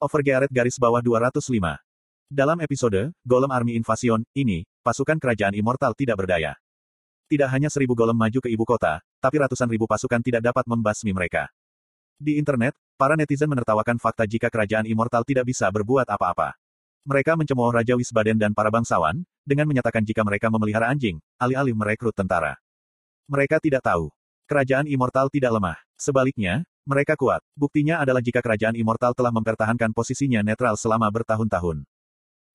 Overgearet garis bawah 205. Dalam episode, Golem Army Invasion, ini, pasukan kerajaan immortal tidak berdaya. Tidak hanya seribu golem maju ke ibu kota, tapi ratusan ribu pasukan tidak dapat membasmi mereka. Di internet, para netizen menertawakan fakta jika kerajaan immortal tidak bisa berbuat apa-apa. Mereka mencemooh Raja Wisbaden dan para bangsawan, dengan menyatakan jika mereka memelihara anjing, alih-alih merekrut tentara. Mereka tidak tahu. Kerajaan immortal tidak lemah. Sebaliknya, mereka kuat. Buktinya adalah jika kerajaan immortal telah mempertahankan posisinya netral selama bertahun-tahun.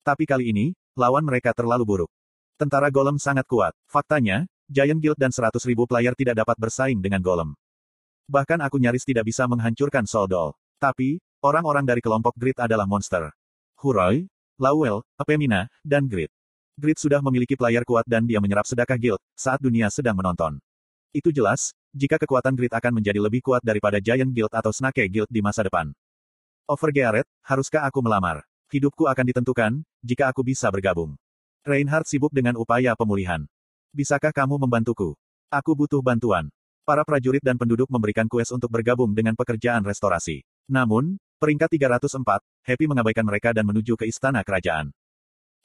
Tapi kali ini, lawan mereka terlalu buruk. Tentara Golem sangat kuat. Faktanya, Giant Guild dan 100 ribu player tidak dapat bersaing dengan Golem. Bahkan aku nyaris tidak bisa menghancurkan Soldol. Tapi, orang-orang dari kelompok Grid adalah monster. Huroy, Lawel, Apemina, dan Grid. Grid sudah memiliki player kuat dan dia menyerap sedekah guild saat dunia sedang menonton. Itu jelas, jika kekuatan Grid akan menjadi lebih kuat daripada Giant Guild atau Snake Guild di masa depan. Overgearet, haruskah aku melamar? Hidupku akan ditentukan, jika aku bisa bergabung. Reinhardt sibuk dengan upaya pemulihan. Bisakah kamu membantuku? Aku butuh bantuan. Para prajurit dan penduduk memberikan kues untuk bergabung dengan pekerjaan restorasi. Namun, Peringkat 304, Happy mengabaikan mereka dan menuju ke istana kerajaan.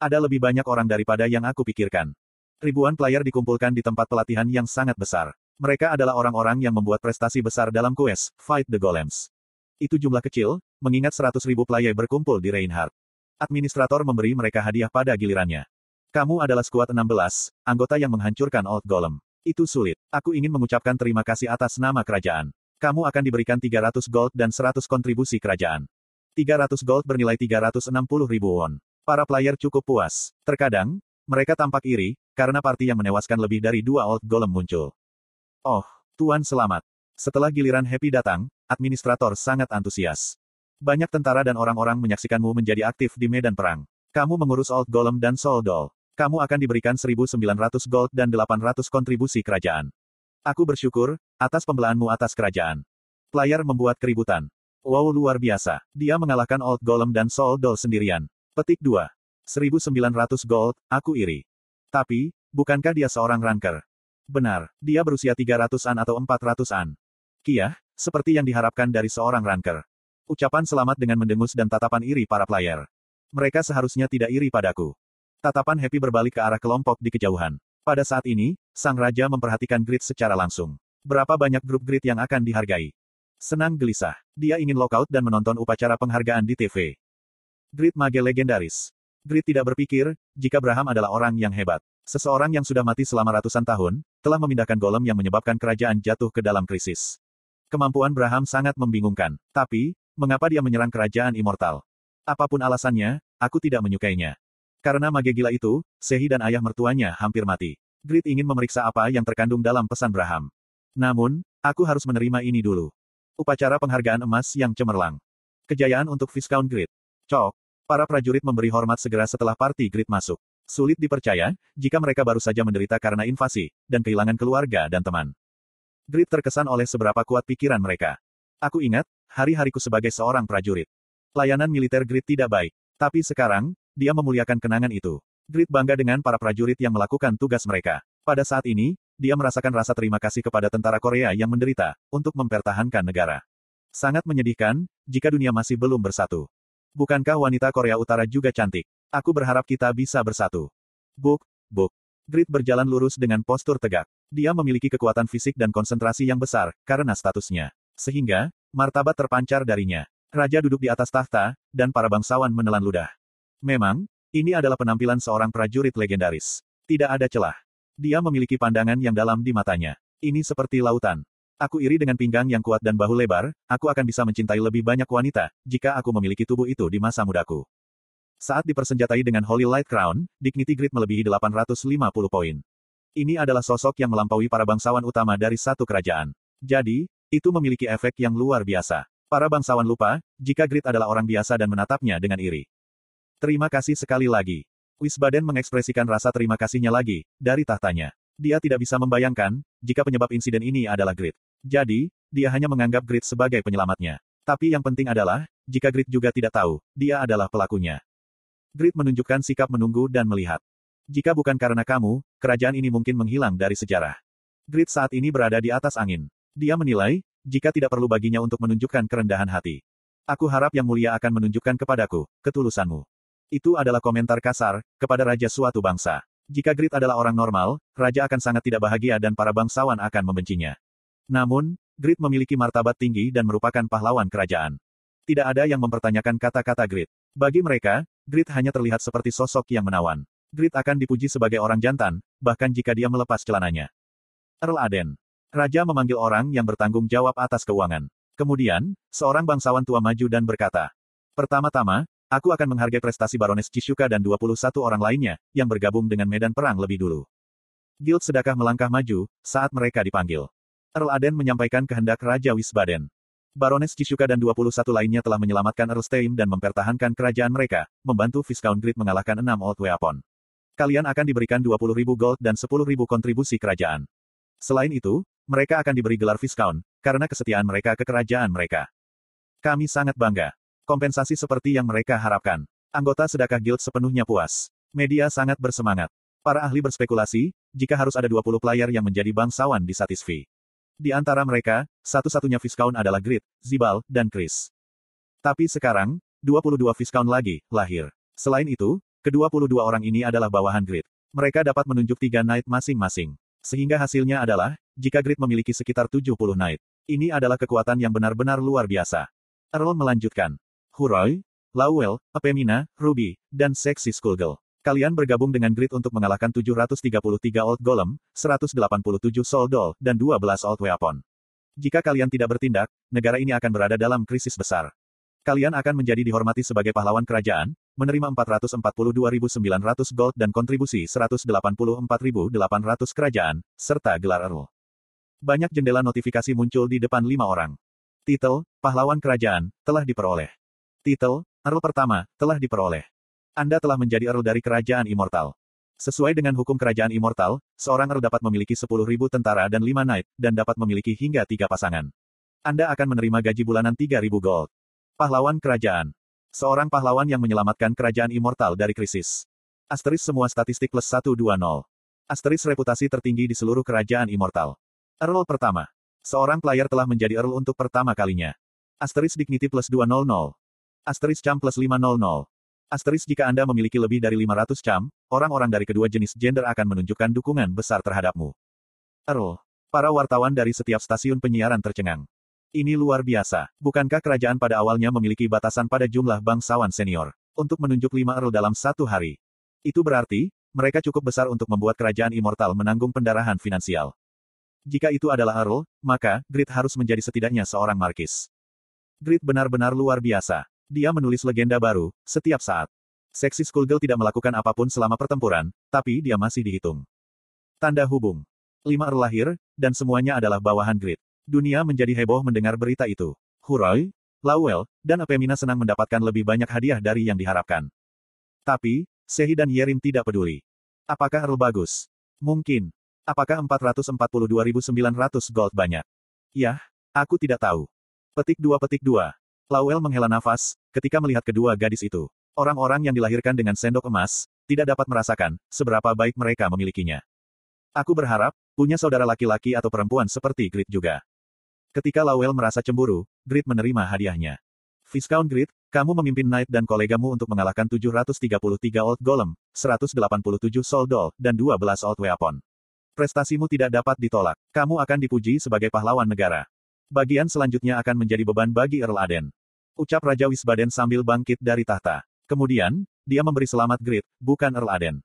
Ada lebih banyak orang daripada yang aku pikirkan. Ribuan player dikumpulkan di tempat pelatihan yang sangat besar. Mereka adalah orang-orang yang membuat prestasi besar dalam quest, Fight the Golems. Itu jumlah kecil, mengingat 100 ribu player berkumpul di Reinhardt. Administrator memberi mereka hadiah pada gilirannya. Kamu adalah skuad 16, anggota yang menghancurkan Old Golem. Itu sulit. Aku ingin mengucapkan terima kasih atas nama kerajaan kamu akan diberikan 300 gold dan 100 kontribusi kerajaan. 300 gold bernilai 360 ribu won. Para player cukup puas. Terkadang, mereka tampak iri, karena party yang menewaskan lebih dari dua old golem muncul. Oh, Tuan selamat. Setelah giliran Happy datang, administrator sangat antusias. Banyak tentara dan orang-orang menyaksikanmu menjadi aktif di medan perang. Kamu mengurus Old Golem dan Soul Doll. Kamu akan diberikan 1900 gold dan 800 kontribusi kerajaan. Aku bersyukur, atas pembelaanmu atas kerajaan. Player membuat keributan. Wow luar biasa. Dia mengalahkan Old Golem dan Soul Doll sendirian. Petik 2. 1900 gold, aku iri. Tapi, bukankah dia seorang ranker? Benar, dia berusia 300-an atau 400-an. Kia, seperti yang diharapkan dari seorang ranker. Ucapan selamat dengan mendengus dan tatapan iri para player. Mereka seharusnya tidak iri padaku. Tatapan happy berbalik ke arah kelompok di kejauhan. Pada saat ini, sang raja memperhatikan grid secara langsung. Berapa banyak grup grid yang akan dihargai? Senang gelisah. Dia ingin lockout dan menonton upacara penghargaan di TV. Grid mage legendaris. Grid tidak berpikir, jika Braham adalah orang yang hebat. Seseorang yang sudah mati selama ratusan tahun, telah memindahkan golem yang menyebabkan kerajaan jatuh ke dalam krisis. Kemampuan Braham sangat membingungkan. Tapi, mengapa dia menyerang kerajaan immortal? Apa pun alasannya, aku tidak menyukainya. Karena mage gila itu, Sehi dan ayah mertuanya hampir mati. Grid ingin memeriksa apa yang terkandung dalam pesan Braham. Namun, aku harus menerima ini dulu. Upacara penghargaan emas yang cemerlang. Kejayaan untuk Viscount Grid. Cok. Para prajurit memberi hormat segera setelah party Grid masuk. Sulit dipercaya, jika mereka baru saja menderita karena invasi, dan kehilangan keluarga dan teman. Grid terkesan oleh seberapa kuat pikiran mereka. Aku ingat, hari-hariku sebagai seorang prajurit. Layanan militer Grid tidak baik. Tapi sekarang, dia memuliakan kenangan itu. Grid bangga dengan para prajurit yang melakukan tugas mereka. Pada saat ini, dia merasakan rasa terima kasih kepada tentara Korea yang menderita, untuk mempertahankan negara. Sangat menyedihkan, jika dunia masih belum bersatu. Bukankah wanita Korea Utara juga cantik? Aku berharap kita bisa bersatu. Buk, buk. Grid berjalan lurus dengan postur tegak. Dia memiliki kekuatan fisik dan konsentrasi yang besar, karena statusnya. Sehingga, martabat terpancar darinya. Raja duduk di atas tahta, dan para bangsawan menelan ludah. Memang, ini adalah penampilan seorang prajurit legendaris. Tidak ada celah. Dia memiliki pandangan yang dalam di matanya. Ini seperti lautan. Aku iri dengan pinggang yang kuat dan bahu lebar, aku akan bisa mencintai lebih banyak wanita, jika aku memiliki tubuh itu di masa mudaku. Saat dipersenjatai dengan Holy Light Crown, Dignity Grid melebihi 850 poin. Ini adalah sosok yang melampaui para bangsawan utama dari satu kerajaan. Jadi, itu memiliki efek yang luar biasa. Para bangsawan lupa, jika Grid adalah orang biasa dan menatapnya dengan iri. Terima kasih sekali lagi. Wisbaden mengekspresikan rasa terima kasihnya lagi, dari tahtanya. Dia tidak bisa membayangkan, jika penyebab insiden ini adalah Grid. Jadi, dia hanya menganggap Grid sebagai penyelamatnya. Tapi yang penting adalah, jika Grid juga tidak tahu, dia adalah pelakunya. Grid menunjukkan sikap menunggu dan melihat. Jika bukan karena kamu, kerajaan ini mungkin menghilang dari sejarah. Grid saat ini berada di atas angin. Dia menilai, jika tidak perlu baginya untuk menunjukkan kerendahan hati. Aku harap Yang Mulia akan menunjukkan kepadaku ketulusanmu. Itu adalah komentar kasar kepada raja suatu bangsa. Jika Grid adalah orang normal, raja akan sangat tidak bahagia dan para bangsawan akan membencinya. Namun, Grid memiliki martabat tinggi dan merupakan pahlawan kerajaan. Tidak ada yang mempertanyakan kata-kata Grid. Bagi mereka, Grid hanya terlihat seperti sosok yang menawan. Grid akan dipuji sebagai orang jantan, bahkan jika dia melepas celananya. Earl Aden. Raja memanggil orang yang bertanggung jawab atas keuangan. Kemudian, seorang bangsawan tua maju dan berkata, Pertama-tama, aku akan menghargai prestasi Barones Chishuka dan 21 orang lainnya, yang bergabung dengan medan perang lebih dulu. Guild sedekah melangkah maju, saat mereka dipanggil. Earl Aden menyampaikan kehendak Raja Wisbaden. Barones Chishuka dan 21 lainnya telah menyelamatkan Earl Steim dan mempertahankan kerajaan mereka, membantu Viscount Grid mengalahkan enam Old Weapon. Kalian akan diberikan 20.000 gold dan 10.000 kontribusi kerajaan. Selain itu, mereka akan diberi gelar Viscount, karena kesetiaan mereka ke kerajaan mereka. Kami sangat bangga. Kompensasi seperti yang mereka harapkan. Anggota sedekah guild sepenuhnya puas. Media sangat bersemangat. Para ahli berspekulasi, jika harus ada 20 player yang menjadi bangsawan di Satisfi. Di antara mereka, satu-satunya Viscount adalah Grit, Zibal, dan Chris. Tapi sekarang, 22 Viscount lagi, lahir. Selain itu, kedua-22 orang ini adalah bawahan Grit. Mereka dapat menunjuk tiga Knight masing-masing. Sehingga hasilnya adalah, jika Grid memiliki sekitar 70 Knight. Ini adalah kekuatan yang benar-benar luar biasa. Earl melanjutkan. Huroy, Lawel, Apemina, Ruby, dan Sexy Skullgirl. Kalian bergabung dengan Grid untuk mengalahkan 733 Old Golem, 187 Soul Doll, dan 12 Old Weapon. Jika kalian tidak bertindak, negara ini akan berada dalam krisis besar. Kalian akan menjadi dihormati sebagai pahlawan kerajaan, menerima 442.900 gold dan kontribusi 184.800 kerajaan, serta gelar Earl. Banyak jendela notifikasi muncul di depan lima orang. Titel, Pahlawan Kerajaan, telah diperoleh. Titel, Earl pertama, telah diperoleh. Anda telah menjadi Earl dari Kerajaan Immortal. Sesuai dengan hukum Kerajaan Immortal, seorang Earl dapat memiliki 10.000 tentara dan 5 knight, dan dapat memiliki hingga tiga pasangan. Anda akan menerima gaji bulanan 3.000 gold. Pahlawan Kerajaan. Seorang pahlawan yang menyelamatkan kerajaan immortal dari krisis. Asteris semua statistik plus 120. Asteris reputasi tertinggi di seluruh kerajaan immortal. Earl pertama. Seorang player telah menjadi Earl untuk pertama kalinya. Asteris dignity plus 200. Asteris cam plus 500. Asteris jika Anda memiliki lebih dari 500 cam, orang-orang dari kedua jenis gender akan menunjukkan dukungan besar terhadapmu. Earl. Para wartawan dari setiap stasiun penyiaran tercengang. Ini luar biasa. Bukankah kerajaan pada awalnya memiliki batasan pada jumlah bangsawan senior untuk menunjuk lima Earl dalam satu hari? Itu berarti, mereka cukup besar untuk membuat kerajaan immortal menanggung pendarahan finansial. Jika itu adalah Earl, maka, Grid harus menjadi setidaknya seorang markis. Grid benar-benar luar biasa. Dia menulis legenda baru, setiap saat. Seksi Skullgirl tidak melakukan apa pun selama pertempuran, tapi dia masih dihitung. Tanda hubung. Lima Earl lahir, dan semuanya adalah bawahan Grid. Dunia menjadi heboh mendengar berita itu. Huroy, Lawel, dan Apemina senang mendapatkan lebih banyak hadiah dari yang diharapkan. Tapi, Sehi dan Yerim tidak peduli. Apakah Earl bagus? Mungkin. Apakah 442.900 gold banyak? Yah, aku tidak tahu. Petik 2 petik 2. Lawel menghela nafas, ketika melihat kedua gadis itu. Orang-orang yang dilahirkan dengan sendok emas, tidak dapat merasakan, seberapa baik mereka memilikinya. Aku berharap, punya saudara laki-laki atau perempuan seperti Grit juga. Ketika Lawel merasa cemburu, Grit menerima hadiahnya. Viscount Grit, kamu memimpin Knight dan kolegamu untuk mengalahkan 733 Old Golem, 187 Soul Doll, dan 12 Old Weapon. Prestasimu tidak dapat ditolak. Kamu akan dipuji sebagai pahlawan negara. Bagian selanjutnya akan menjadi beban bagi Earl Aden. Ucap Raja Wisbaden sambil bangkit dari tahta. Kemudian, dia memberi selamat Grit, bukan Earl Aden.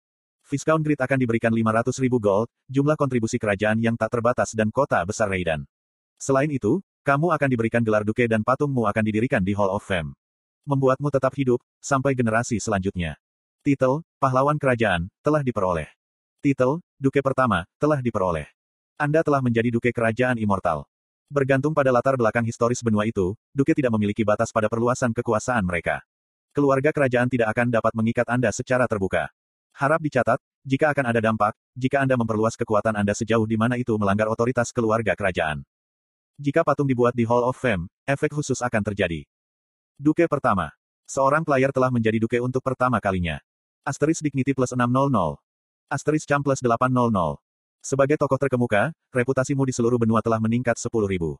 Viscount Grit akan diberikan 500 ribu gold, jumlah kontribusi kerajaan yang tak terbatas dan kota besar Raidan. Selain itu, kamu akan diberikan gelar duke dan patungmu akan didirikan di Hall of Fame. Membuatmu tetap hidup, sampai generasi selanjutnya. Titel, Pahlawan Kerajaan, telah diperoleh. Titel, Duke Pertama, telah diperoleh. Anda telah menjadi Duke Kerajaan Immortal. Bergantung pada latar belakang historis benua itu, Duke tidak memiliki batas pada perluasan kekuasaan mereka. Keluarga kerajaan tidak akan dapat mengikat Anda secara terbuka. Harap dicatat, jika akan ada dampak, jika Anda memperluas kekuatan Anda sejauh di mana itu melanggar otoritas keluarga kerajaan. Jika patung dibuat di Hall of Fame, efek khusus akan terjadi. Duke pertama. Seorang player telah menjadi Duke untuk pertama kalinya. Asteris Dignity plus 600. Asteris Cham plus 800. Sebagai tokoh terkemuka, reputasimu di seluruh benua telah meningkat 10.000.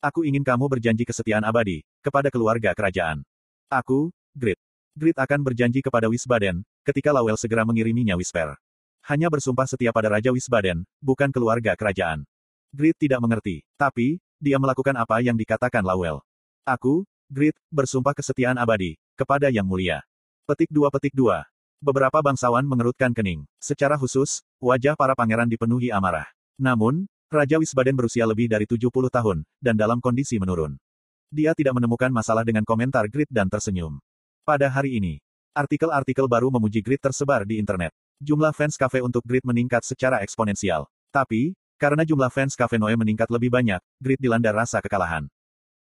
Aku ingin kamu berjanji kesetiaan abadi, kepada keluarga kerajaan. Aku, Grit. Grit akan berjanji kepada Wisbaden, ketika Lawel segera mengiriminya Whisper. Hanya bersumpah setia pada Raja Wisbaden, bukan keluarga kerajaan. Grit tidak mengerti, tapi, dia melakukan apa yang dikatakan Lawel. Aku, Grit, bersumpah kesetiaan abadi, kepada Yang Mulia. Petik 2 Petik 2. Beberapa bangsawan mengerutkan kening. Secara khusus, wajah para pangeran dipenuhi amarah. Namun, Raja Wisbaden berusia lebih dari 70 tahun, dan dalam kondisi menurun. Dia tidak menemukan masalah dengan komentar Grit dan tersenyum. Pada hari ini, artikel-artikel baru memuji Grit tersebar di internet. Jumlah fans kafe untuk Grit meningkat secara eksponensial. Tapi, karena jumlah fans kafe Noe meningkat lebih banyak, Grit dilanda rasa kekalahan.